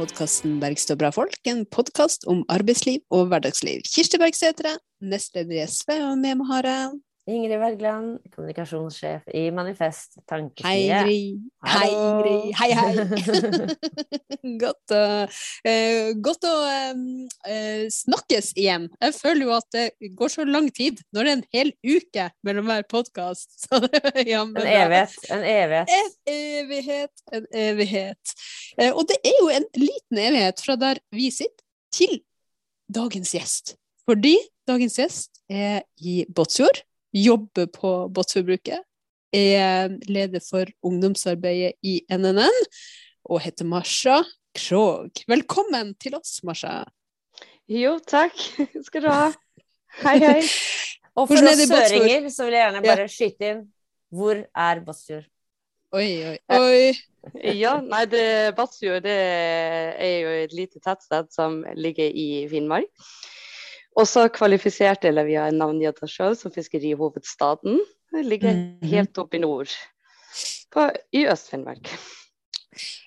podkasten 'Bergstø bra folk'. En podkast om arbeidsliv og hverdagsliv. Kirsti Bergstø heter jeg, nestleder i SV, og med meg har jeg Ingrid Wergeland, kommunikasjonssjef i Manifest Hei, Tankesmie. Ingrid. Hei, Ingrid. Hei, hei. godt å, uh, godt å uh, snakkes igjen. Jeg føler jo at det går så lang tid når det er en hel uke mellom hver podkast. ja, En evighet. En evighet. En evighet, en evighet. Uh, og det er jo en liten evighet fra der vi sitter, til dagens gjest. Fordi dagens gjest er i Båtsfjord, jobber på Båtsfjordbruket, er leder for ungdomsarbeidet i NNN, og heter Marsha Krog. Velkommen til oss, Marsha. Jo, takk skal du ha. Hei, hei. Og for oss søringer så vil jeg gjerne bare skyte inn hvor er Båtsfjord? Oi, oi, oi. Ja, nei, det, Båtsfjord det er jo et lite tettsted som ligger i Finnmark. Og kvalifisert, kvalifiserte eller vi har navngitt oss sjøl som fiskerihovedstaden. Det ligger Mhm. helt oppe i nord, på, i Øst-Finnmark.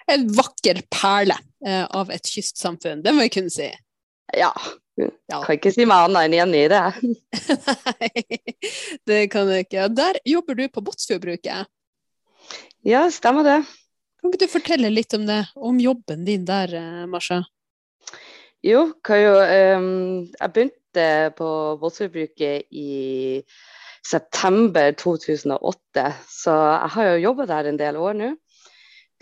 En vakker perle eh, av et kystsamfunn, det må jeg kunne si. Ja. Ja. Kan ikke si meg annet enn enig i det. Nei, det kan jeg ikke. Der jobber du på Båtsfjordbruket. Ja, stemmer det. Kan ikke du fortelle litt om det, om jobben din der, eh, Marsha? Jo, hva jo um, Jeg begynte på voldsforbruket i september 2008, så jeg har jo jobba der en del år nå.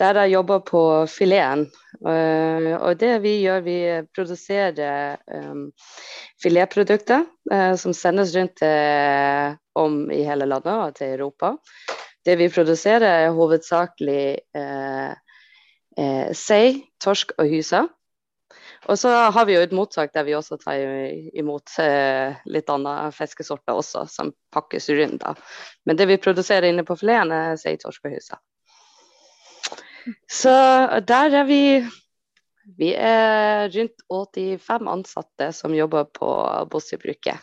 Der jeg jobber på fileten. Uh, og det vi gjør, vi produserer um, filetprodukter uh, som sendes rundt uh, om i hele landet og til Europa. Det vi produserer er hovedsakelig sei, torsk og hyse. Og så har vi jo et mottak der vi også tar imot eh, litt andre fiskesorter også, som pakkes rundt. da. Men det vi produserer inne på fileten, er sei, torsk. Så der er vi Vi er rundt 85 ansatte som jobber på Bossebruket.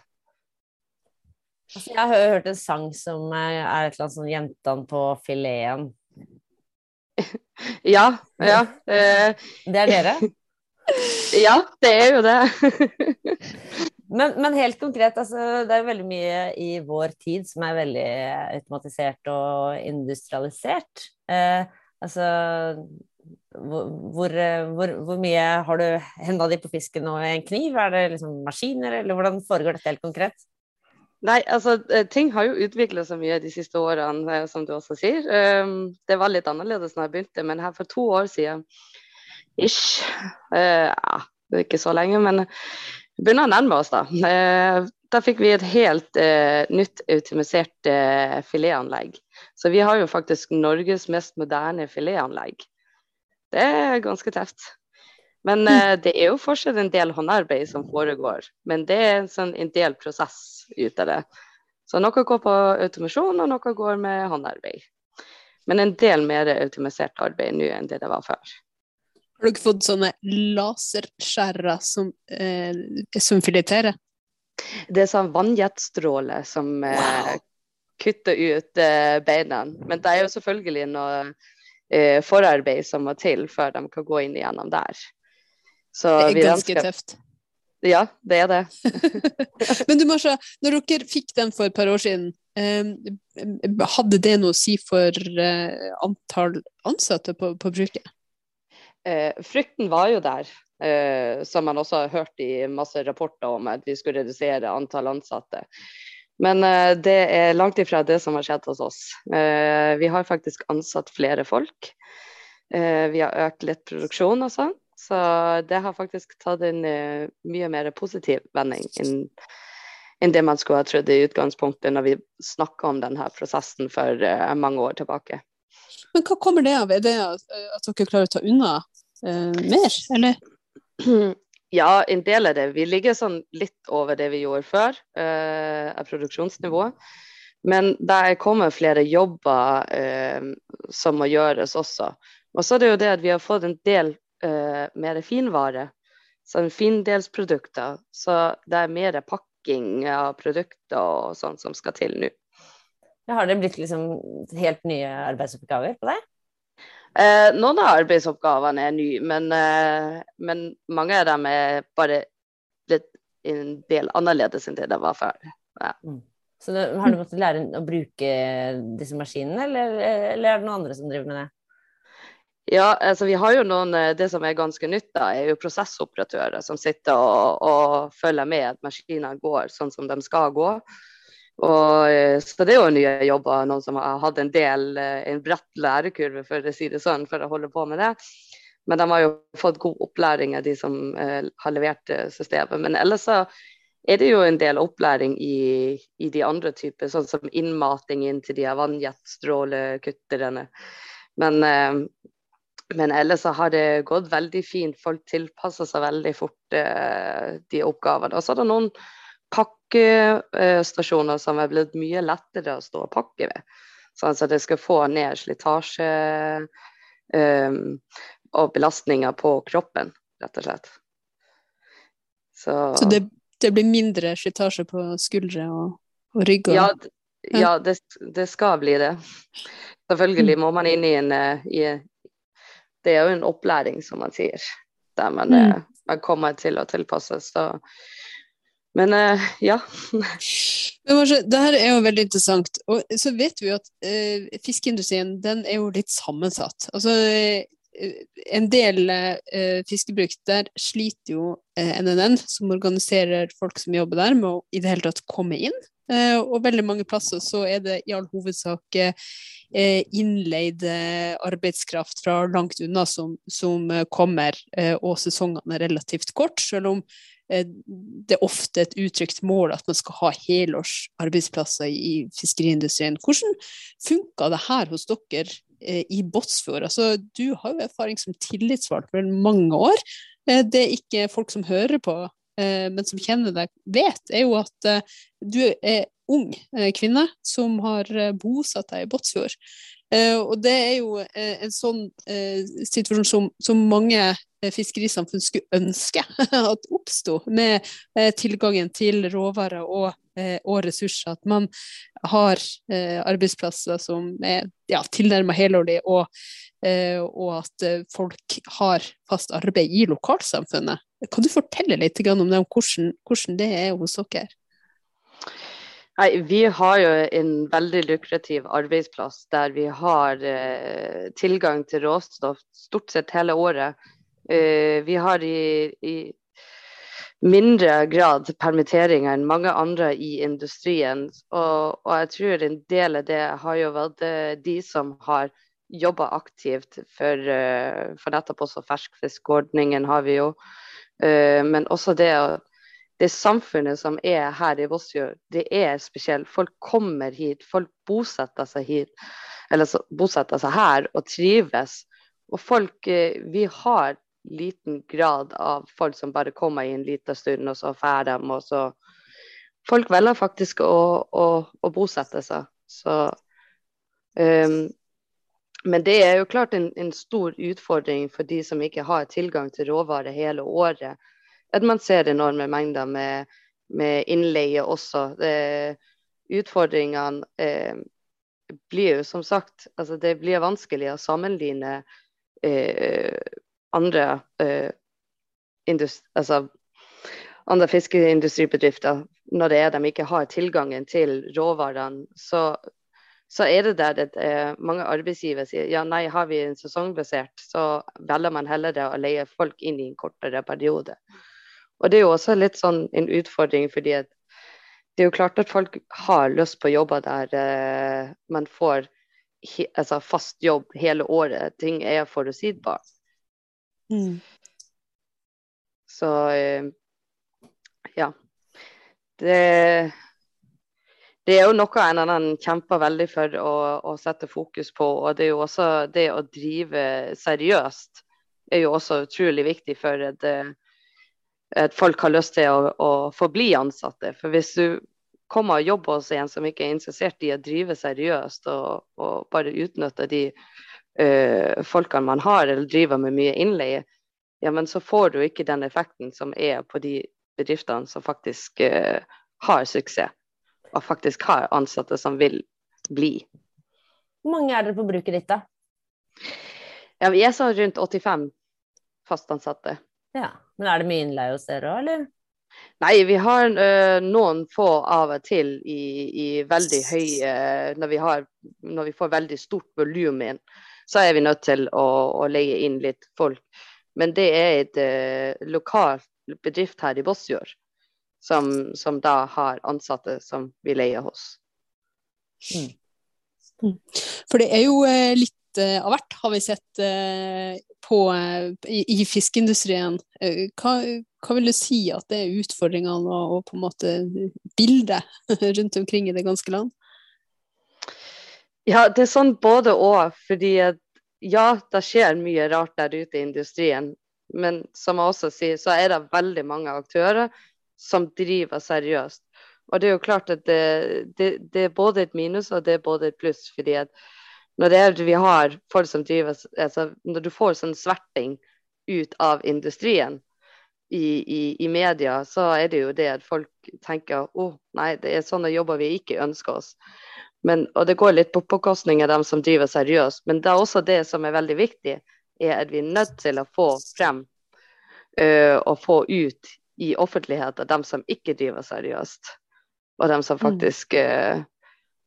Altså, jeg har hørt en sang som eh, er et eller annet sånn 'Jentene på fileten'. Ja, ja. Eh, Det er dere? Ja, det er jo det. Men, men helt konkret, altså, det er veldig mye i vår tid som er veldig automatisert og industrialisert. Eh, altså hvor, hvor, hvor, hvor mye har du henda di på fisken og en kniv? Er det liksom maskiner, eller hvordan foregår dette helt konkret? Nei, altså eh, ting har jo utvikla seg mye de siste årene, eh, som du også sier. Det var litt annerledes når jeg begynte, men her for to år siden, ish, eh, ja, det ikke så lenge, men vi begynner å nærme oss da. Eh, da fikk vi et helt eh, nytt automatisert eh, filetanlegg. Så vi har jo faktisk Norges mest moderne filetanlegg. Det er ganske tøft. Men eh, det er jo fortsatt en del håndarbeid som foregår. Men det er en, sånn, en del prosess ut av det. Så noe går på automasjon, og noe går med håndarbeid. Men en del mer automatisert arbeid nå enn det det var før. Har dere fått sånne laserskjærere som, eh, som fileterer? Det er sånn vannjetstråle som eh, kutter ut eh, beina. Men det er jo selvfølgelig noe eh, forarbeid som må til før de kan gå inn igjennom der. Så Det er ganske ønsker- tøft. Ja, det er det. Men du, Marsha, når dere fikk den for et par år siden, eh, hadde det noe å si for eh, antall ansatte på, på bruket? Eh, frykten var jo der, eh, som man også har hørt i masse rapporter om, at vi skulle redusere antall ansatte. Men eh, det er langt ifra det som har skjedd hos oss. Vi har faktisk ansatt flere folk. Vi har økt litt produksjon og sånn. Så det har faktisk tatt en mye mer positiv vending enn det man skulle ha trodd i utgangspunktet når vi snakka om denne prosessen for mange år tilbake. Men hva kommer det av? Er det at, dere klarer å ta unna mer, eller? Ja, en del av det. Vi ligger sånn litt over det vi gjorde før, eh, av produksjonsnivå. Men det kommer flere jobber eh, som må gjøres også. Og så er det jo det at vi har fått en del eh, mer finvare, sånn findelsprodukter. Så det er mer pakking av produkter og sånt som skal til nå. Ja, har det blitt liksom helt nye arbeidsoppgaver på deg? Eh, noen av arbeidsoppgavene er nye, men, eh, men, mange av dem er bare litt en del annerledes enn det det var før. Ja. Mm. Så det, har du måttet lære å bruke disse maskinene, eller, eller, er det noen andre som driver med det? Ja, altså vi har jo noen eh, Det som er ganske nytt, da, er jo prosessoperatører som sitter og, og følger med at maskinene går sånn som de skal gå. Og, eh, så det er jo nye jobber, noen som har hatt en del, eh, en bratt lærekurve for å si det sånn, for å holde på med det. Men de har jo fått god opplæring av de som eh, har levert systemet. Men ellers så er det jo en del opplæring i, i de andre typer, sånn som innmating inn til de vannjetstrålekutterne. Men, eh, men ellers så har det gått veldig fint. Folk tilpasser seg veldig fort eh, de oppgavene. Og så er det noen pakkestasjoner som er blitt mye lettere å stå og pakke ved. Sånn at det skal få ned slitasje um, og belastninger på kroppen, rett og slett. Så, Så det, det, blir mindre slitasje på skuldre og, og rygg? Og... Ja, ja det, det, skal bli det. Selvfølgelig mm. må man inn i en eh, i, Det er jo en opplæring, som man sier, der man, mm. Eh, man kommer til å tilpasse. Så men uh, ja. Men det her er jo veldig interessant. Og så vet vi jo at uh, fiskeindustrien den er jo litt sammensatt. Altså uh, en del fiskebruk der sliter jo NNN, som organiserer folk som jobber der, med å i det hele tatt komme inn. og veldig mange plasser så er det i all hovedsak innleid arbeidskraft fra langt unna som, som kommer, og sesongene er relativt kort, selv om det er ofte et uttrykt mål at man skal ha helårs arbeidsplasser i fiskeriindustrien. Hvordan funka det her hos dere eh, i Båtsfjord? Altså, du har jo erfaring som tillitsvalgt for mange år. Eh, det er ikke folk som hører på, men som kjenner deg, vet, er jo at du er ung kvinne som har bosatt deg i Båtsfjord. Uh, og det er jo uh, en sånn uh, situasjon som, som mange fiskerisamfunn skulle ønske at oppsto, med tilgangen til råvarer og, og, ressurser. At man har arbeidsplasser som er ja, tilnærmet helårlige, og, og, at folk har fast arbeid i lokalsamfunnet. Kan du fortelle litt om det, om hvordan, hvordan det er hos dere? Nei, Vi har jo en veldig lukrativ arbeidsplass der vi har eh, tilgang til råstoff stort sett hele året. Eh, vi har i, i, mindre grad permitteringer enn mange andre i industrien. Og, og, jeg tror en del av det har jo vært eh, de som har jobba aktivt for, uh, for nettopp også ferskfiskordningen har vi jo. Eh, men også det å det samfunnet som er her i Vossjord, det er spesielt. Folk kommer hit, folk bosetter seg hit, eller bosetter seg her og trives. Og folk eh, Vi har liten grad av folk som bare kommer i en liten stund, og så drar dem, og så Folk velger faktisk å, å, å bosette seg. Så um, men det er jo klart en, en, stor utfordring for de som ikke har tilgang til råvarer hele året at man ser enorme mengder med, med innleie også. Det, utfordringene eh, blir jo som sagt altså Det blir vanskelig å sammenligne eh, andre eh, altså, andre fiskeindustribedrifter når det er de ikke har tilgangen til råvarene. Så, så er det der at eh, mange arbeidsgivere sier ja, nei, har vi en sesongbasert, så velger man heller å leie folk inn i en kortere periode. Og det er jo også litt sånn en utfordring, fordi at det er jo klart at folk har lyst på jobber der eh, man får he, altså fast jobb hele året. Ting er forutsigbart. Mm. Så eh, ja. Det, det er jo noe en annen kjemper veldig for å, å, sette fokus på. Og det er jo også det å drive seriøst er jo også utrolig viktig for eh, at folk har lyst til å, å forbli ansatte. For hvis du kommer og jobber hos en som ikke er interessert i å drive seriøst og, og bare utnytte de uh, folkene man har, eller driver med mye innleie, ja, men så får du ikke den effekten som er på de bedriftene som faktisk uh, har suksess, og faktisk har ansatte som vil bli. Hvor mange er dere på bruket ditt, da? Ja, er så rundt 85 fastansatte. Ja. Men er det mye innleie hos dere òg, eller? Nei, vi har uh, noen få av og til i, i veldig høye når, vi har, når vi får veldig stort volum inn, så er vi nødt til å, å leie inn litt folk. Men det er et uh, lokal bedrift her i Båtsfjord som, som, da har ansatte som vi leier hos. Mm. mm. For det er jo uh, litt av hvert, har vi sett på, i, i fiskeindustrien. Hva, hva vil du si at det er utfordringene og, og på en måte bildet rundt omkring i det ganske land? Ja, det er sånn både og. Fordi ja, det skjer mye rart der ute i industrien. Men som jeg også sier, så er det veldig mange aktører som driver seriøst. Og det er jo klart at det, det, det er både et minus og det er både et pluss. fordi at når det er, vi har folk som driver altså Når du får sånn sverting ut av industrien, i, i, i, media, så er det jo det at folk tenker å oh, nei, det er sånne jobber vi ikke ønsker oss. Men, og det går litt på påkostning av dem som driver seriøst. Men det er også det som er veldig viktig, er at vi er nødt til å få frem uh, og få ut i offentligheten dem som ikke driver seriøst. Og dem som mm. faktisk uh,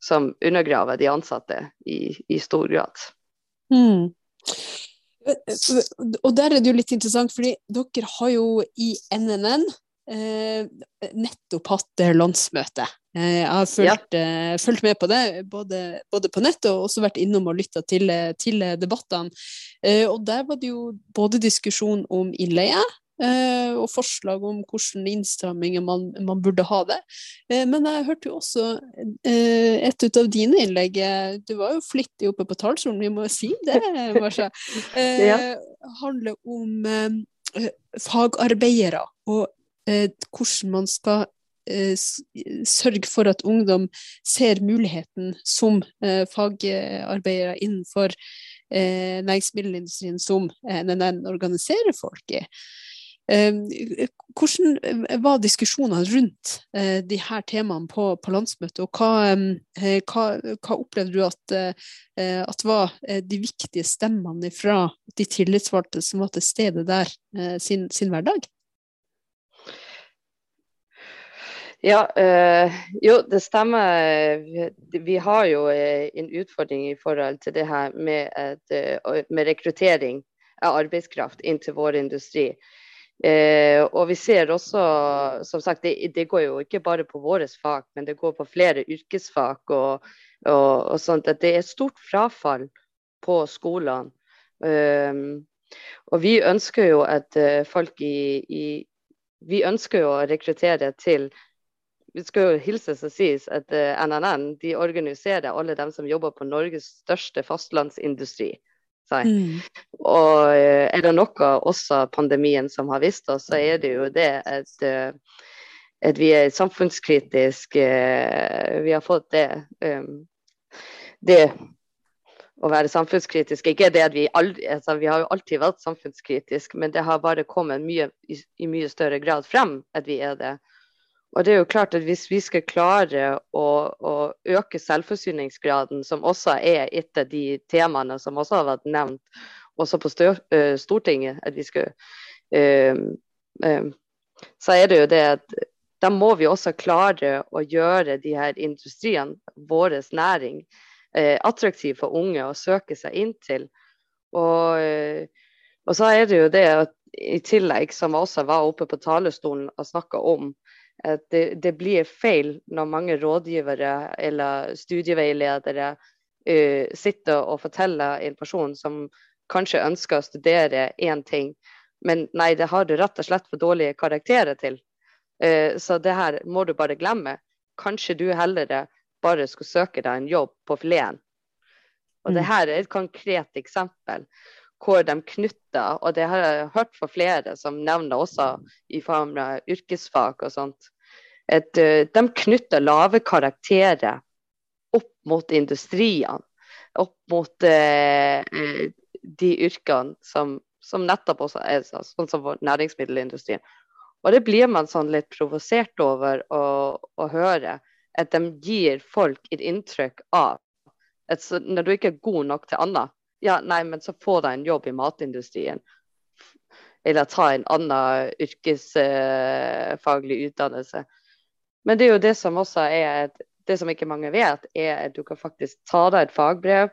som undergraver de ansatte i, i stor grad. Mm. Og der er det jo litt interessant, fordi dere har jo i NNN eh, nettopp hatt landsmøte. Eh, jeg har fulgt, ja. eh, fulgt, med på det, både, både, på nett og også vært innom og lytta til, til, debattene. Eh, og der var det jo både diskusjon om innleie, og forslag om hvordan innstramminger man, man burde ha det. Eh, men jeg hørte jo også eh, et ut av dine innlegg, du var jo flittig oppe på talerstolen, vi må si det, Marsha. ja. handler om fagarbeidere og hvordan man skal sørge for at ungdom ser muligheten som fagarbeidere innenfor næringsmiddelindustrien som NNN organiserer folk i. Ehm, hvordan eh, var diskusjonene rundt eh, de her temaene på, på landsmøtet, og hva, eh, hva, hva, opplevde du at, at, var de viktige stemmene fra de tillitsvalgte som var til stede der, sin, sin hverdag? Ja, øh, jo det stemmer. Vi har jo en utfordring i forhold til det her med, et, med rekruttering av arbeidskraft inn til vår industri. Eh, og vi ser også, som sagt, det, det, går jo ikke bare på våre fag, men det går på flere yrkesfag. Og, og, og sånt, at det er stort frafall på skolene. Eh, og vi ønsker jo at uh, folk i, i, Vi ønsker jo å rekruttere til Vi skal jo hilses og sies at uh, eh, NNN de organiserer alle dem som jobber på Norges største fastlandsindustri. Mm. Og eh, er det noe også pandemien som har vist oss, så er det jo det at, eh, at vi er samfunnskritisk. Eh, vi har fått det, det å være samfunnskritisk. Ikke det at vi aldri altså Vi har jo alltid vært samfunnskritisk, men det har bare kommet mye, i, i, mye større grad frem at vi er det. Og det er jo klart at Hvis vi skal klare å, å, øke selvforsyningsgraden, som også er et av de temaene som også har vært nevnt også på uh, Stortinget, at vi skal, uh, uh, så er det jo det at da må vi også klare å gjøre de her industriene, vår næring, attraktiv for unge å søke seg inn til. Og, og så er det jo det at i tillegg, som også var oppe på talerstolen og snakka om, det, det, blir feil når mange rådgivere eller studieveiledere uh, sitter og forteller en person som kanskje ønsker å studere én ting, men nei, det har du rett og slett for dårlige karakterer til. Uh, så det her må du bare glemme. Kanskje du heller bare skulle søke deg en jobb på fileten. Og det mm. her er et konkret eksempel hvor de knytter, og det har jeg hørt fra flere som nevner også i form av yrkesfag og sånt, at uh, de knytter lave karakterer opp mot industriene. Opp mot eh, de yrkene som, som, nettopp også er sånn som næringsmiddelindustrien. Og det blir man sånn litt provosert over å, å høre. At de gir folk et inntrykk av at når du ikke er god nok til annet, ja, nei, men så får de en jobb i matindustrien. Eller ta en annen yrkesfaglig utdannelse. Men det er jo det som også er et, det som ikke mange vet, er at du kan faktisk ta deg et fagbrev,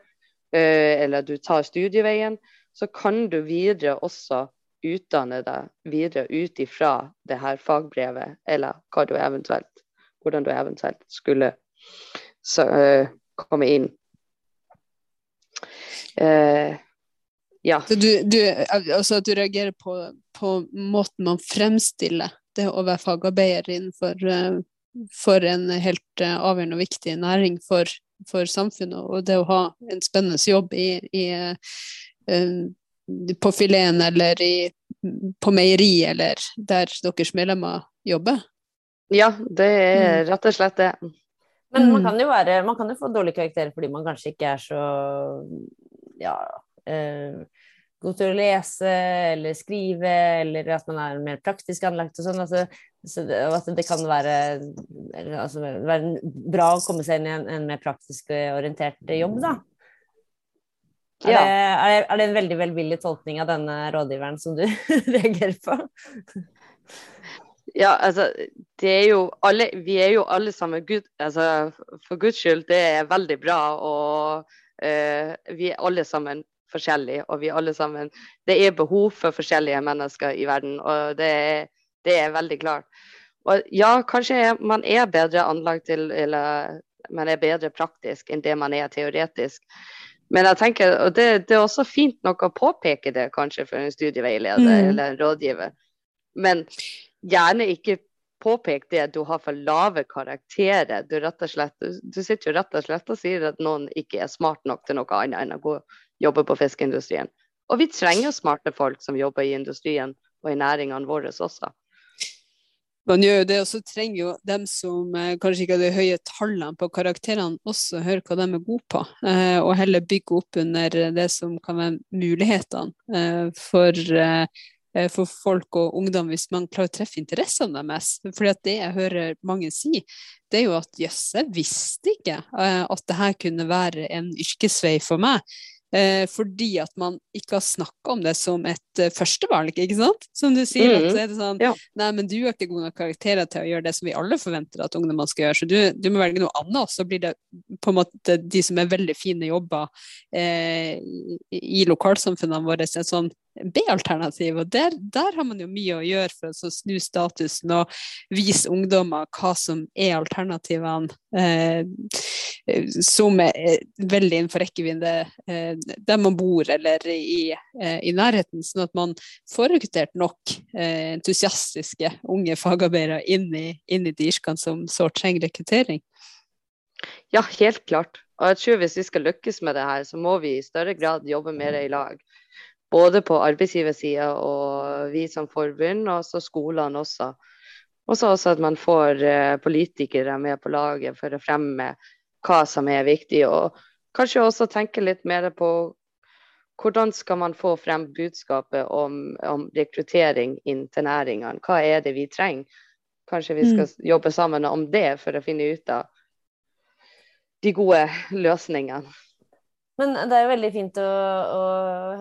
eh, eller du tar studieveien. Så kan du videre også utdanne deg videre ut ifra det her fagbrevet, eller hva du eventuelt, hvordan du eventuelt skulle så, uh, komme inn. Uh, ja. Så du, du, altså du reagerer på, på, måten man fremstiller det å være fagarbeider innenfor uh, for en helt avgjørende og viktig næring for, for, samfunnet, og det å ha en spennende jobb i, i på fileten eller i, på meieri eller der deres medlemmer jobber? Ja, det er mm. rett og slett det. Men man mm. kan jo, være, man kan jo få dårlige karakterer fordi man kanskje ikke er så ja, eh, god til å lese eller skrive, eller at man er mer praktisk anlagt og sånn. Altså, så det, at det kan være, altså, være, bra å komme seg inn i en, en mer praktisk orientert jobb, da. Er, ja. er, det, er, det, en veldig velvillig tolkning av denne rådgiveren som du reagerer på? Ja, altså, det er jo alle, vi er jo alle sammen Gud, altså, For Guds skyld, det er veldig bra. Og uh, vi er alle sammen forskjellige. Og vi er alle sammen Det er behov for forskjellige mennesker i verden, og det er, det er veldig klart. Og ja, kanskje man er bedre anlagt til Eller man er bedre praktisk enn det man er teoretisk. Men jeg tenker, og det, det er også fint nok å påpeke det kanskje for en studieveileder mm. eller en rådgiver. Men gjerne ikke påpeke det at du har for lave karakterer. Du, slett, du sitter jo rett og slett og sier at noen ikke er smart nok til noe annet enn å gå jobbe på fiskeindustrien. Og vi trenger smarte folk som jobber i industrien og i næringene våre også. Man gjør jo det, og så trenger jo dem som eh, kanskje ikke har de høye tallene på karakterene, også høre hva de er gode på, eh, og heller bygge opp under det som kan være mulighetene eh, for Eh, for folk og ungdom hvis man klarer å treffe interessene deres. For det jeg hører mange si, det er jo at jøss, jeg visste ikke eh, at det her kunne være en yrkesvei for meg. Eh, fordi at man ikke har snakka om det som et uh, førstevalg, ikke sant? Som du sier, mm. at så er det sånn ja. Nei, men du har ikke gode nok karakterer til å gjøre det som vi alle forventer at ungdommene skal gjøre, så du, du, må velge noe annet. Og så blir det på en måte de som er veldig fine jobber eh, i lokalsamfunnene våre, en sånn B-alternativ. Og der, der, har man jo mye å gjøre for å snu statusen og vise ungdommer hva som er alternativene eh, som er veldig innenfor rekkevidde eh, der man bor eller i, eh, i, nærheten, sånn at man får rekruttert nok eh, entusiastiske unge fagarbeidere inn i, inn i de yrkene som sårt trenger rekruttering. Ja, helt klart. Og jeg tror hvis vi skal lykkes med det her, så må vi i større grad jobbe mer i lag. Både på arbeidsgiversida og vi som forbund, og så skolene også. Og så også at man får politikere med på laget for å fremme hva som er viktig. Og kanskje også tenke litt mer på hvordan skal man få frem budskapet om, om rekruttering inn til næringene. Hva er det vi trenger? Kanskje vi skal mm. jobbe sammen om det for å finne ut av de gode løsningene. Men det er jo veldig fint å, å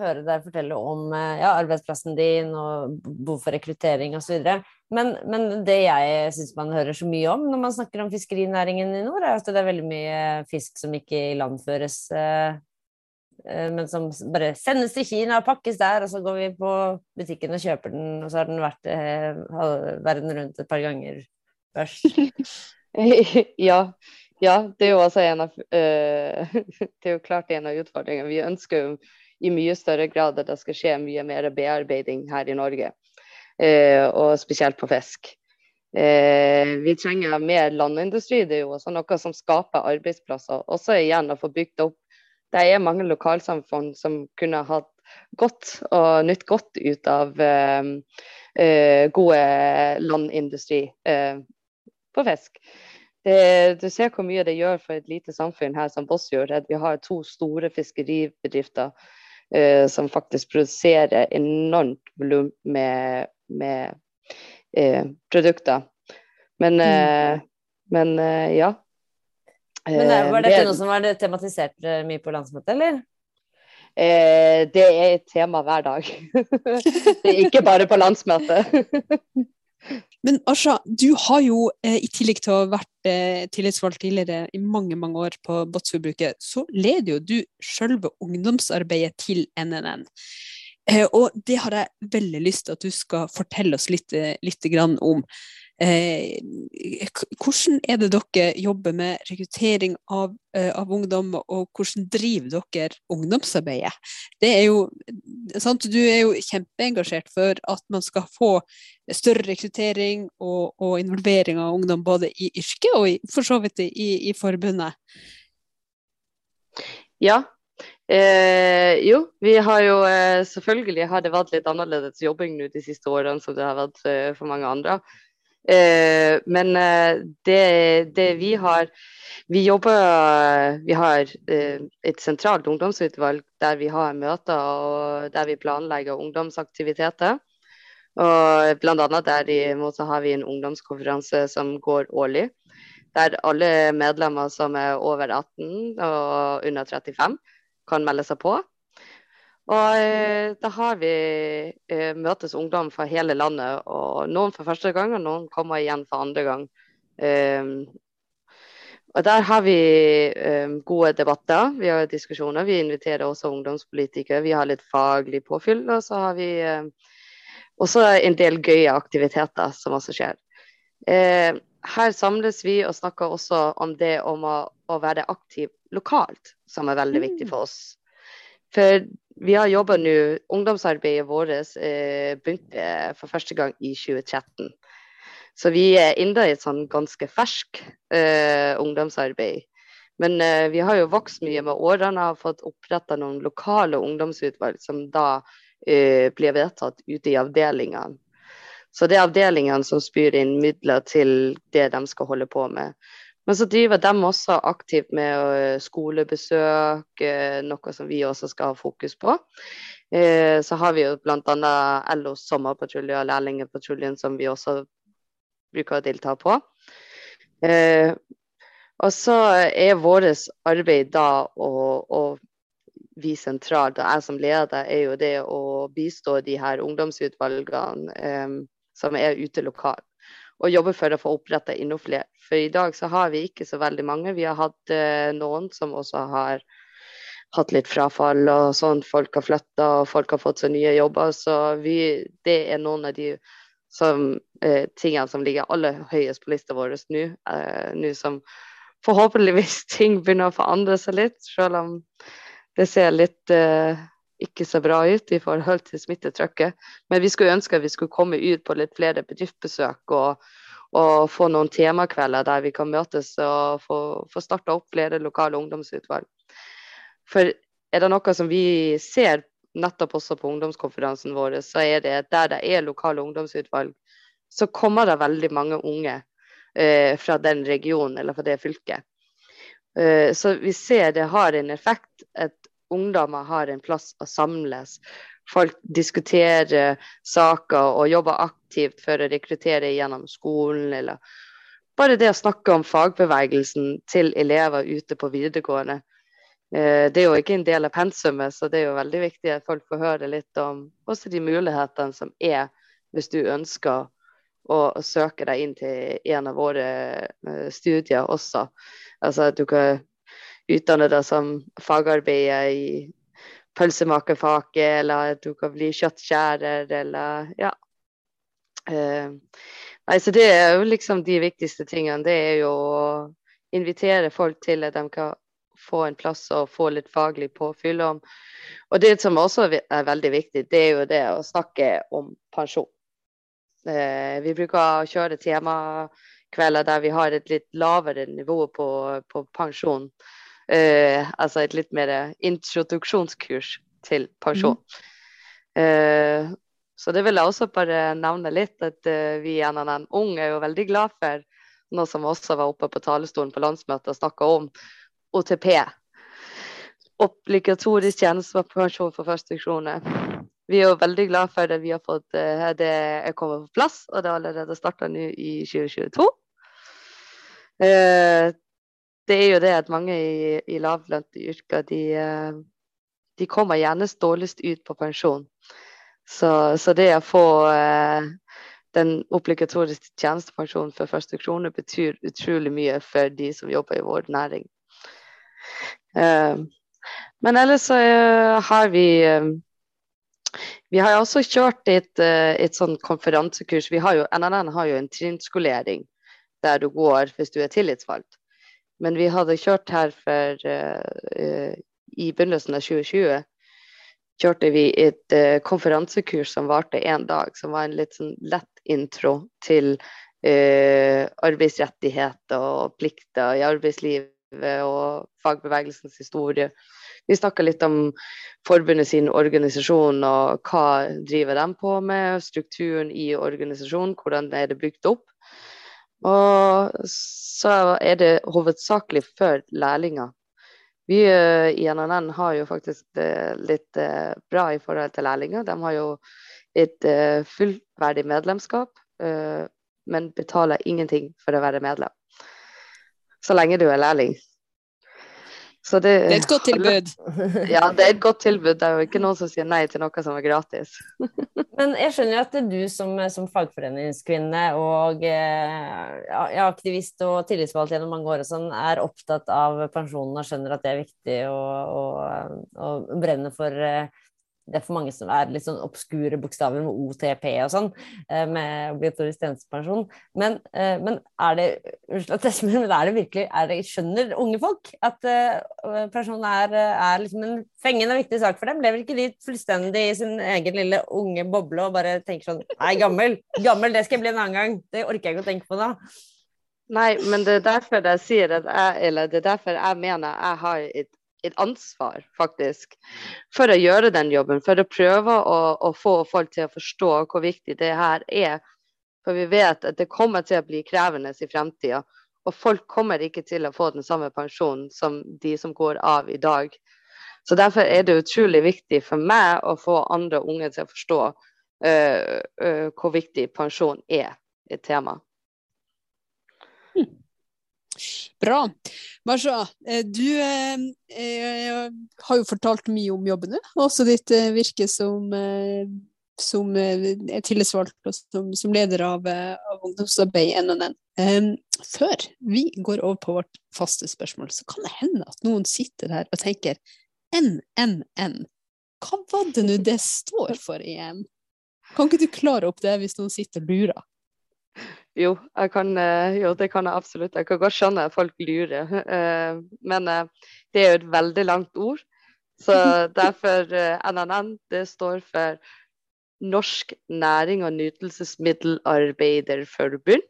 høre deg fortelle om eh, ja, arbeidsplassen din og behov for rekruttering osv. Men, men det jeg syns man hører så mye om når man snakker om fiskerinæringen i nord, er at det er veldig mye fisk som ikke ilandføres, eh, eh, men som bare sendes til Kina og pakkes der, og så går vi på butikken og kjøper den, og så har den vært verden rundt et par ganger først. ja. Ja, det er jo altså en av uh, Det er jo klart en av utfordringene. Vi ønsker jo i mye større grad at det skal skje mye mer bearbeiding her i Norge. Uh, og spesielt på fisk. Uh, vi trenger mer landindustri. Det er jo også noe som skaper arbeidsplasser. Også igjen å få bygd opp Det er mange lokalsamfunn som kunne hatt godt og nytt godt ut av gode landindustri på fisk. Det, du ser hvor mye det gjør for et lite samfunn her som. At vi har to store fiskeribedrifter uh, som faktisk produserer enormt volum med, med uh, produkter. Men, uh, men ja. Men Var dette det, noe som var tematisert mye på landsmøtet, eller? Eh, det er et tema hver dag. det er ikke bare på landsmøtet. Men Asha, du har jo eh, i tillegg til å ha vært eh, tillitsvalgt tidligere i mange mange år på Båtsforbruket, så leder jo du sjølve ungdomsarbeidet til NNN. Eh, og det har jeg veldig lyst til at du skal fortelle oss litt, litt om. Eh, hvordan er det dere jobber med rekruttering av, eh, av, ungdom, og hvordan driver dere ungdomsarbeidet? Det er jo, sant? Du er jo kjempeengasjert for at man skal få større rekruttering og, og involvering av ungdom både i yrket og i, for så vidt i, i forbundet. Ja, Eh, jo, vi har jo eh, selvfølgelig har det vært litt annerledes jobbing nå de siste årene som det har vært eh, for mange andre. Eh, men eh, det, det, vi har Vi jobber Vi har eh, et sentralt ungdomsutvalg der vi har møter og der vi planlegger ungdomsaktiviteter. Og bl.a. der så har vi en ungdomskonferanse som går årlig. Der alle medlemmer som er over 18 og under 35 kan melde seg på. Og eh, da har vi eh, møtes ungdom fra hele landet, og noen for første gang, og noen kommer igjen for andre gang. Um, og Der har vi gode debatter, vi har diskusjoner. Vi inviterer også ungdomspolitikere. Vi har litt faglig påfyll, og så har vi også en del gøye aktiviteter som også skjer. Her samles vi og snakker også om det om å, å være aktiv lokalt, som er veldig viktig mm. for oss. For vi har jobba nå Ungdomsarbeidet vårt eh, begynte for første gang i 2013. Så vi er inne i et sånn ganske fersk eh, ungdomsarbeid. Men eh, vi har jo vokst mye med årene og fått oppretta noen lokale ungdomsutvalg som da eh, blir vedtatt ute i avdelingene. Så det er avdelingene som spyr inn midler til det de skal holde på med. Men så driver de også aktivt med eh, skolebesøk, eh, noe som vi også skal ha fokus på. Eh, så har vi jo bl.a. LOs sommerpatrulje og lærlingpatruljen som vi også bruker å delta på. Og så er vårt arbeid da å, å vi sentralt, og jeg som leder, er jo det å bistå de her ungdomsutvalgene som er ute lokalt og jobbe for å få oppretta enda flere. For i dag så har vi ikke så veldig mange. Vi har hatt eh, noen som også har hatt litt frafall og sånn. Folk har flytta og folk har fått seg nye jobber. Så vi, det er noen av de som, eh, tingene som ligger aller høyest på lista vår nå. Eh, som forhåpentligvis ting begynner å forandre seg litt, selv om det ser litt eh, ikke så bra ut i forhold til smittetrykket. Men vi skulle ønske at vi skulle komme ut på litt flere bedriftsbesøk og, og få noen temakvelder der vi kan møtes og få, få starta opp flere lokale ungdomsutvalg. For er det noe som vi ser nettopp også på ungdomskonferansen vår, så er det der det er lokale ungdomsutvalg, så kommer det veldig mange unge eh, fra den regionen eller fra det fylket. Eh, så vi ser det har en effekt at ungdommer har en plass å samles. Folk diskuterer saker og jobber aktivt for å rekruttere gjennom skolen. eller bare det å snakke om fagbevegelsen til elever ute på videregående. Eh, det er jo ikke en del av pensumet, så det er jo veldig viktig at folk får høre litt om også de mulighetene som er hvis du ønsker å søke deg inn til en av våre eh, studier også. Altså at du kan utdanne deg som fagarbeider i pølsemakerfaget, eller at du kan bli kjøttskjærer, eller ja. Uh, nei, så det er jo liksom de viktigste tingene. Det er jo å invitere folk til at de kan få en plass og få litt faglig påfyll om. Og det som også er veldig viktig, det er jo det å snakke om pensjon. Uh, vi bruker å kjøre temakvelder der vi har et litt lavere nivå på, på pensjon. Uh, altså et litt mer introduksjonskurs til pensjon. Mm. Uh, så det vil jeg også bare nevne litt, at uh, vi i NNN Ung er jo veldig glad for noe som også var oppe på talerstolen på landsmøtet og snakka om OTP. Obligatorisk tjenestepensjon for første krone. Vi er jo veldig glad for det vi har fått det er kommet på plass, og det har allerede starta nå i 2022. Uh, det er jo det at mange i, i lavlønte yrker de, eh, de kommer gjerne dårligst ut på pensjon. Så, så det å få eh, den obligatoriske tjenestepensjonen for første krone betyr utrolig mye for de som jobber i vår næring. Eh, men ellers så har vi vi har også kjørt et, et sånn konferansekurs. Vi har jo, NNN har jo en trinnskolering der du går hvis du er tillitsvalgt. Men vi hadde kjørt her for uh, I begynnelsen av 2020 kjørte vi et uh, konferansekurs som varte én dag, som var en litt sånn lett intro til uh, arbeidsrettigheter og plikter i arbeidslivet og fagbevegelsens historie. Vi snakka litt om forbundet sin organisasjon og hva driver de på med, strukturen i organisasjonen, hvordan er det bygd opp. Og så er det hovedsakelig for lærlinger. Vi uh, i NNN har jo faktisk det litt uh, bra i forhold til lærlinger. De har jo et uh, fullverdig medlemskap, men betaler ingenting for å være medlem. Så lenge du er lærling. Det, det, er et godt tilbud. Ja, det er et godt tilbud. Det er jo ikke noen som sier nei til noe som er gratis. Men jeg skjønner jo at du som, som fagforeningskvinne og eh, ja, aktivist og tillitsvalgt gjennom mange år og sånn, er opptatt av pensjonen og skjønner at det er viktig å, å, å brenne for eh, det er for mange som er litt sånn obskure bokstaver med OTP og sånn, eh, med obligatorisk tjenestepensjon. Men, eh, men, er det unnskyld men er det virkelig er det, Skjønner unge folk at uh, pensjon er, er liksom en fengende viktig sak for dem? Lever ikke de fullstendig i sin egen lille unge boble og bare tenker sånn Nei, gammel, gammel, det skal jeg bli en annen gang. Det orker jeg ikke å tenke på da. Nei, men det er derfor jeg sier at jeg, eller det er derfor jeg mener jeg har et et ansvar, faktisk, for å gjøre den jobben. For å prøve å, å, få folk til å forstå hvor viktig det her er. For vi vet at det kommer til å bli krevende i fremtida. Og folk kommer ikke til å få den samme pensjonen som de som går av i dag. Så derfor er det utrolig viktig for meg å få andre unge til å forstå uh, uh, hvor viktig pensjon er et tema. Bra. Marsha, eh, du eh, eh, har jo fortalt mye om jobben og Også ditt eh, virke som, som er tillitsvalgt og som, som leder av, av ungdomsarbeid NNN. før vi går over på vårt faste spørsmål, så kan det hende at noen sitter her og tenker NNN. Hva var det nå det står for igjen? Kan ikke du klare opp det hvis noen sitter og lurer? Jo, kan, eh, jo, det kan jeg absolutt. Jeg kan godt skjønne at folk lurer. Eh, men eh, det er jo et veldig langt ord. Så derfor NNN, det står for Norsk næring- og nytelsesmiddelarbeiderforbund.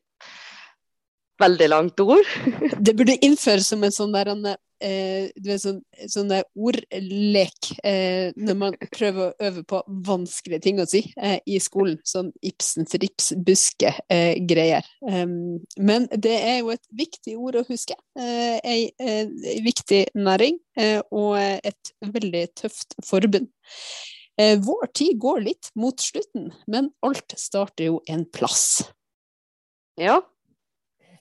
Veldig langt ord. det burde innføres som en sånn der eh, du vet, sånn, sånne ordlek eh, når man prøver å øve på vanskelige ting å si eh, i skolen. Sånn Ibsens ripsbuske-greier. Eh, um, men det er jo et viktig ord å huske. Eh, ei, eh, viktig næring og et veldig tøft forbund. Vår tid går litt mot slutten, men alt starter jo en plass. Ja,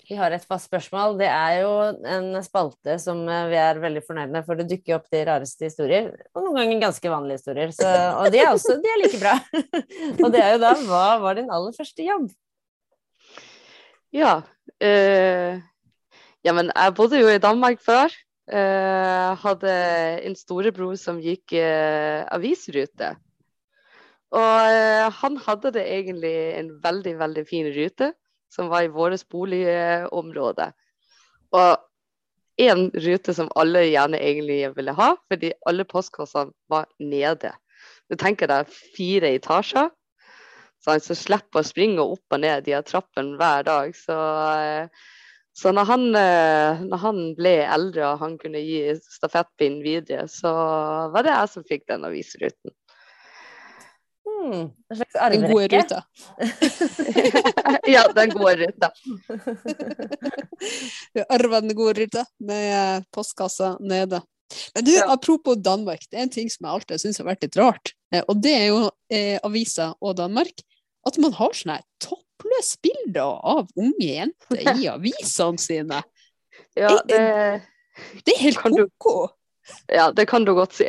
vi har et fast spørsmål. Det er jo en spalte som eh, vi er veldig fornøyd med, for det dukker opp de rareste historier. Og noen ganger ganske vanlige historier. Så, og de er også de er like bra. og det er jo da Hva var din aller første jobb? Ja. Øh, ja, men jeg bodde jo i Danmark før. Uh, hadde en storebror som gikk uh, avisrute. Og uh, han hadde det egentlig en veldig, veldig fin rute som var i vårt boligområde. Og en rute som alle gjerne egentlig ville ha, fordi alle postkassene var nede. Du tenker deg fire etasjer, så han slipper å springe opp og ned de trappene hver dag. Så, eh, så når, han, eh, når, han, ble eldre og han kunne gi stafettpinnen videre, så var det jeg som fikk den avisruten. Hmm, en slags arverekke? Den gode ruta. ja, den gode ruta. du arva den gode ruta med postkassa nede. Men du, ja. apropos Danmark, det er en ting som jeg alltid syns har vært litt rart. Eh, og det er jo eh, aviser og Danmark. At man har sånne toppløse bilder av unge jenter i avisene sine. Ja, det, det er helt ko-ko. Ja, det kan du godt si.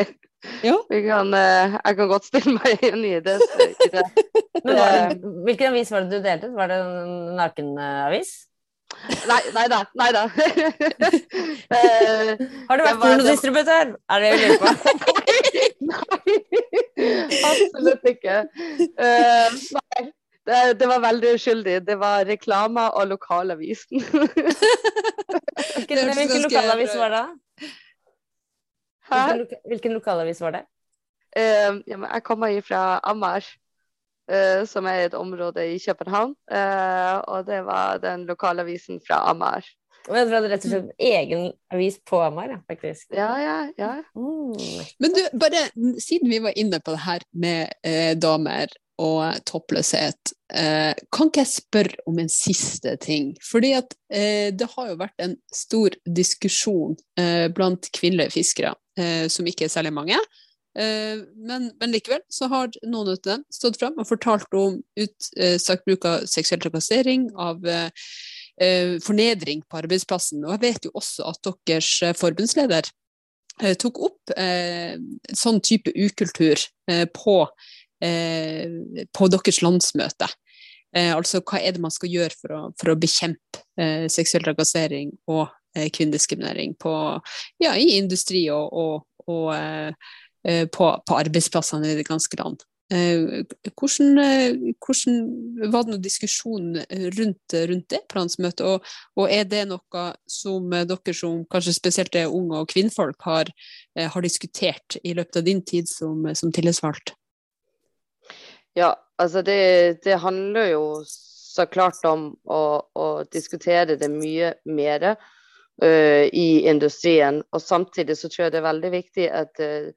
Ja. Vi kan, eh, jeg kan godt stille meg inn i det. i det. Det, hvilken avis var det du delte? Var det en nakenavis? Nei, nei da. Nei da. Eh, Har du vært pornodistributør? Er det jeg lurer på? Nei, absolutt ikke. Uh, nei, det, det var veldig uskyldig. Det var reklame og lokalavisen. Hvilken, lokalavis var det? Hvilken, loka, hvilken lokalavis var det? Uh, ja, men jeg kommer fra Ammar, uh, som er et område i København. Uh, og det var den lokalavisen fra Ammar. Og jeg hadde rett og slett egen avis på Amar, faktisk. Ja, ja, ja. Mm. Men du, bare siden vi var inne på det her med eh, damer og toppløshet, eh, kan ikke jeg spørre om en siste ting? Fordi at eh, det har jo vært en stor diskusjon eh, blant kvinnelige fiskere, eh, som ikke er særlig mange. Eh, men, men likevel så har noen av dem stått fram og fortalt om utsagt bruk av seksuell trakassering, av eh, eh, fornedring på arbeidsplassen. Og jeg vet jo også at deres eh, forbundsleder eh, tok opp eh, sånn type ukultur eh, på, eh, på deres landsmøte. Eh, altså hva er det man skal gjøre for å, for å bekjempe eh, seksuell trakassering og eh, kvinnediskriminering på, ja, i industri og, og, og eh, eh, på, på arbeidsplassene i det ganske land. Eh, hvordan, eh, hvordan var det noen diskusjon rundt, rundt det på landsmøtet, og, og er det noe som eh, dere som kanskje spesielt er unge og kvinnfolk har, eh, har diskutert i løpet av din tid som, som tillitsvalgt? Ja, altså det, det handler jo så klart om å, å diskutere det mye mer uh, i industrien. Og samtidig så tror jeg det er veldig viktig at uh,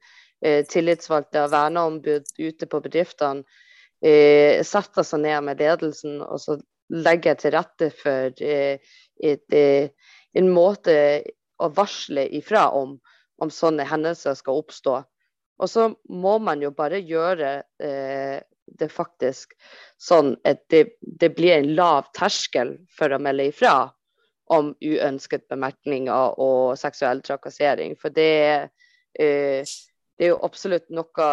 tillitsvalgte og verneombud ute på bedriftene uh, setter seg ned med ledelsen og så legger til rette for et, en måte å varsle ifra om, om sånne hendelser skal oppstå. Og så må man jo bare gjøre det faktisk sånn at det, det, blir en lav terskel for å melde ifra om uønsket bemerkninger og seksuell trakassering. For det, eh, det er jo absolutt noe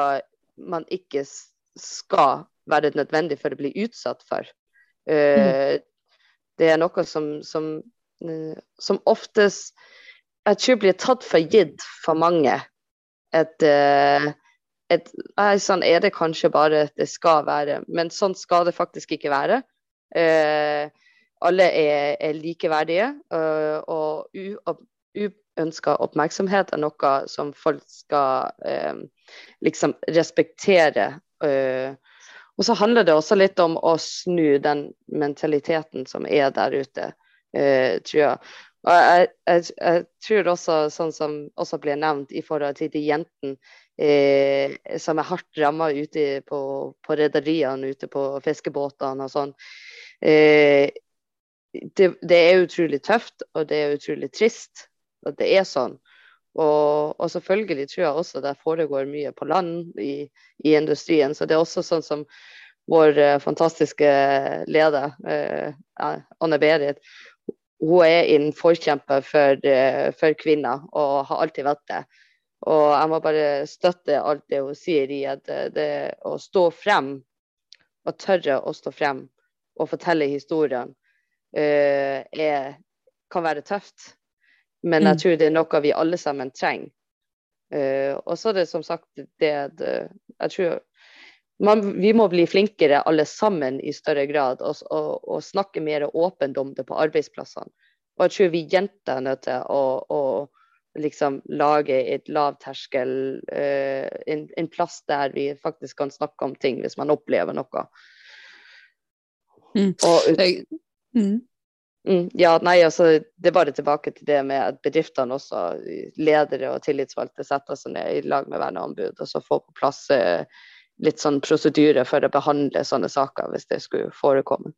man ikke skal være nødvendig for å bli utsatt for. Eh. Det er noe som, som, som oftest jeg tror blir tatt for gitt for mange. Et, et, sånn er det kanskje bare at det skal være, men sånn skal det faktisk ikke være. Eh, alle er, er likeverdige, og uønska oppmerksomhet er noe som folk skal eh, liksom respektere. Eh, og så handler det også litt om å snu den mentaliteten som er der ute, tror jeg. Og jeg, jeg, jeg, tror også, sånn som også ble nevnt i forhold til de jentene eh, som er hardt ramma ute på, på rederiene, ute på fiskebåtene og sånn. Eh, det, det, er utrolig tøft, og det er utrolig trist at det er sånn. Og, og selvfølgelig tror jeg også det foregår mye på land i, i industrien. Så det er også sånn som vår uh, fantastiske leder, eh, Anne Berit, hun er en forkjemper for, for, kvinner og har alltid vært det. Og jeg må bare støtte alt det hun sier i at det å stå frem, og tørre å stå frem og fortelle historien, uh, er, kan være tøft. Men jeg tror det er noe vi alle sammen trenger. Uh, og så er det som sagt det at jeg tror man, vi må bli flinkere alle sammen i større grad og, og, og snakke mer åpent om det på arbeidsplassene. Og jeg tror vi jenter er nødt til å, å liksom lage et lavterskel, uh, en, en, plass der vi faktisk kan snakke om ting hvis man opplever noe. Mm. Og, mm. Mm, ja, nei, altså, Det er bare tilbake til det med at bedriftene også, ledere og tillitsvalgte, setter seg ned i lag med verneombud og så får på plass eh, litt sånn prosedyre for å behandle sånne saker hvis det skulle forekomme.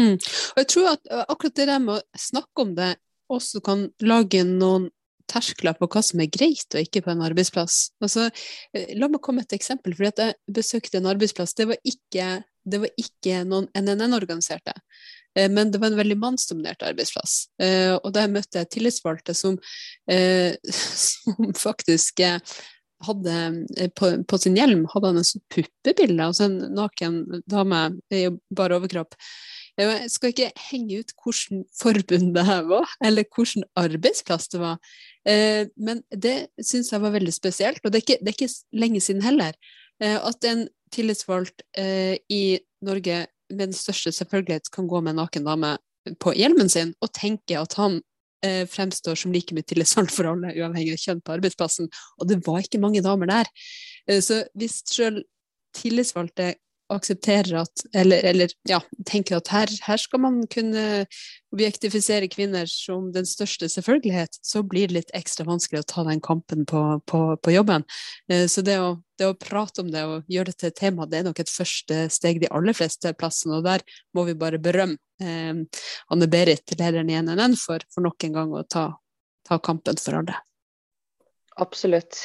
Mm. Og jeg tror at akkurat det der med å snakke om det også kan lage noen terskler på hva som er greit og ikke på en arbeidsplass. Altså, la meg komme et eksempel. fordi at Jeg besøkte en arbeidsplass. Det var ikke, det var ikke noen NNN-organiserte. Men det var en veldig mannsdominert arbeidsplass. Og der møtte jeg tillitsvalgte som, som faktisk hadde på, på, sin hjelm hadde han en sånn puppebilde, altså en naken dame i bare overkropp. Jeg skal ikke henge ut hvilket forbund det her var, eller hvilken arbeidsplass det var. Men det syns jeg var veldig spesielt, og det er ikke, det er ikke lenge siden heller. At en tillitsvalgt i Norge med den største selvfølgelighet kan gå med en naken dame på hjelmen sin og tenke at han eh, fremstår som like mye tillitsvalgt for alle, uavhengig av kjønn på arbeidsplassen. Og det var ikke mange damer der. Eh, så hvis selv tillitsvalgte aksepterer at, eller, eller ja, tenker at her, her, skal man kunne objektifisere kvinner som den største selvfølgelighet, så blir det litt ekstra vanskelig å ta den kampen på, på, på jobben. Eh, så det å, det å, prate om det og gjøre det til et tema, det er nok et første steg de aller fleste plassene. Og der må vi bare berømme eh, Anne-Berit, lederen i NNN, for, for nok en gang å ta, ta kampen for alle. Absolutt.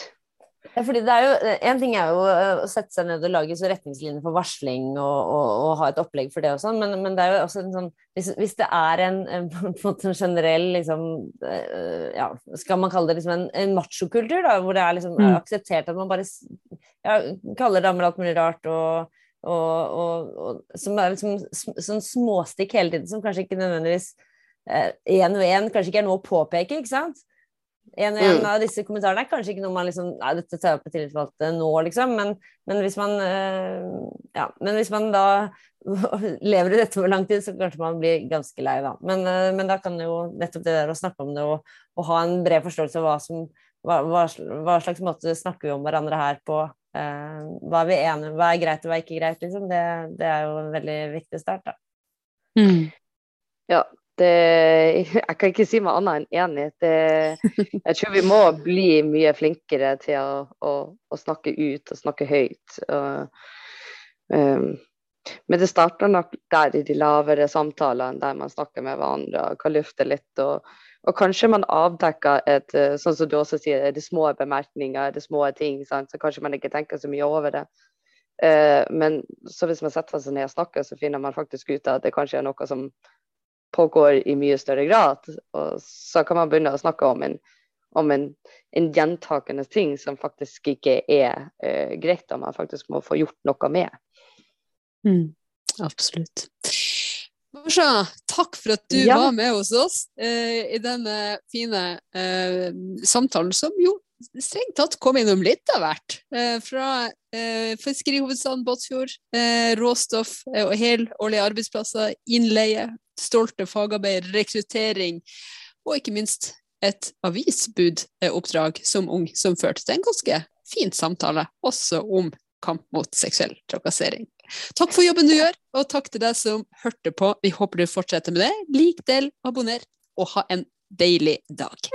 Ja, fordi det er jo, En ting er jo å sette seg ned og lage retningslinjer for varsling og, og, og, ha et opplegg for det og sånn, men, men, det er jo også en sånn Hvis, hvis det er en, en, en generell liksom, eh, ja, Skal man kalle det liksom en, en machokultur, da, hvor det er liksom mm. akseptert at man bare ja, kaller damer alt mulig rart og, og, som er liksom sånn småstikk hele tiden, som kanskje ikke nødvendigvis én og én kanskje ikke er noe å påpeke, ikke sant? En og en mm. av disse kommentarene er kanskje ikke noe man liksom Nei, dette tar jeg opp med tillitsvalgte nå, liksom. Men, men, hvis man øh, Ja, men hvis man da lever i dette over lang tid, så kanskje man blir ganske lei, da. Men, øh, men da kan jo nettopp det der å snakke om det og, og ha en bred forståelse av hva som hva, hva, hva, slags måte snakker vi om hverandre her på? Uh, hva er vi enige Hva er greit og hva er ikke greit, liksom? Det, det er jo en veldig viktig start, da. Mm. Ja, det, jeg kan ikke si meg annet enn enig. Det, jeg tror vi må bli mye flinkere til å, å, å snakke ut og snakke høyt. Og, um, men det starter nok der i de lavere samtalene, der man snakker med hverandre og kan lufte litt. Og, og kanskje man avdekker et, sånn som du også sier, det små bemerkninger, det små ting. Sant? Så kanskje man ikke tenker så mye over det. Uh, men så hvis man setter seg ned og snakker, så finner man faktisk ut at det kanskje er noe som pågår i mye større grad. Og så kan man begynne å snakke om en, om en, en gjentakende ting som faktisk ikke er uh, greit, og man faktisk må få gjort noe med. Mm, absolutt. Marsha, takk for at du ja. var med hos oss uh, i denne fine uh, samtalen, som jo strengt tatt kom innom litt av hvert. Eh, fra eh, fiskerihovedstaden Båtsfjord, eh, råstoff eh, og helårlige arbeidsplasser, innleie, stolte fagarbeidere, rekruttering, og ikke minst et avisbudoppdrag som ung som førte til en ganske fin samtale, også om kamp mot seksuell trakassering. Takk for jobben du gjør, og takk til deg som hørte på. Vi håper du fortsetter med det. Lik, del, abonner, og ha en deilig dag.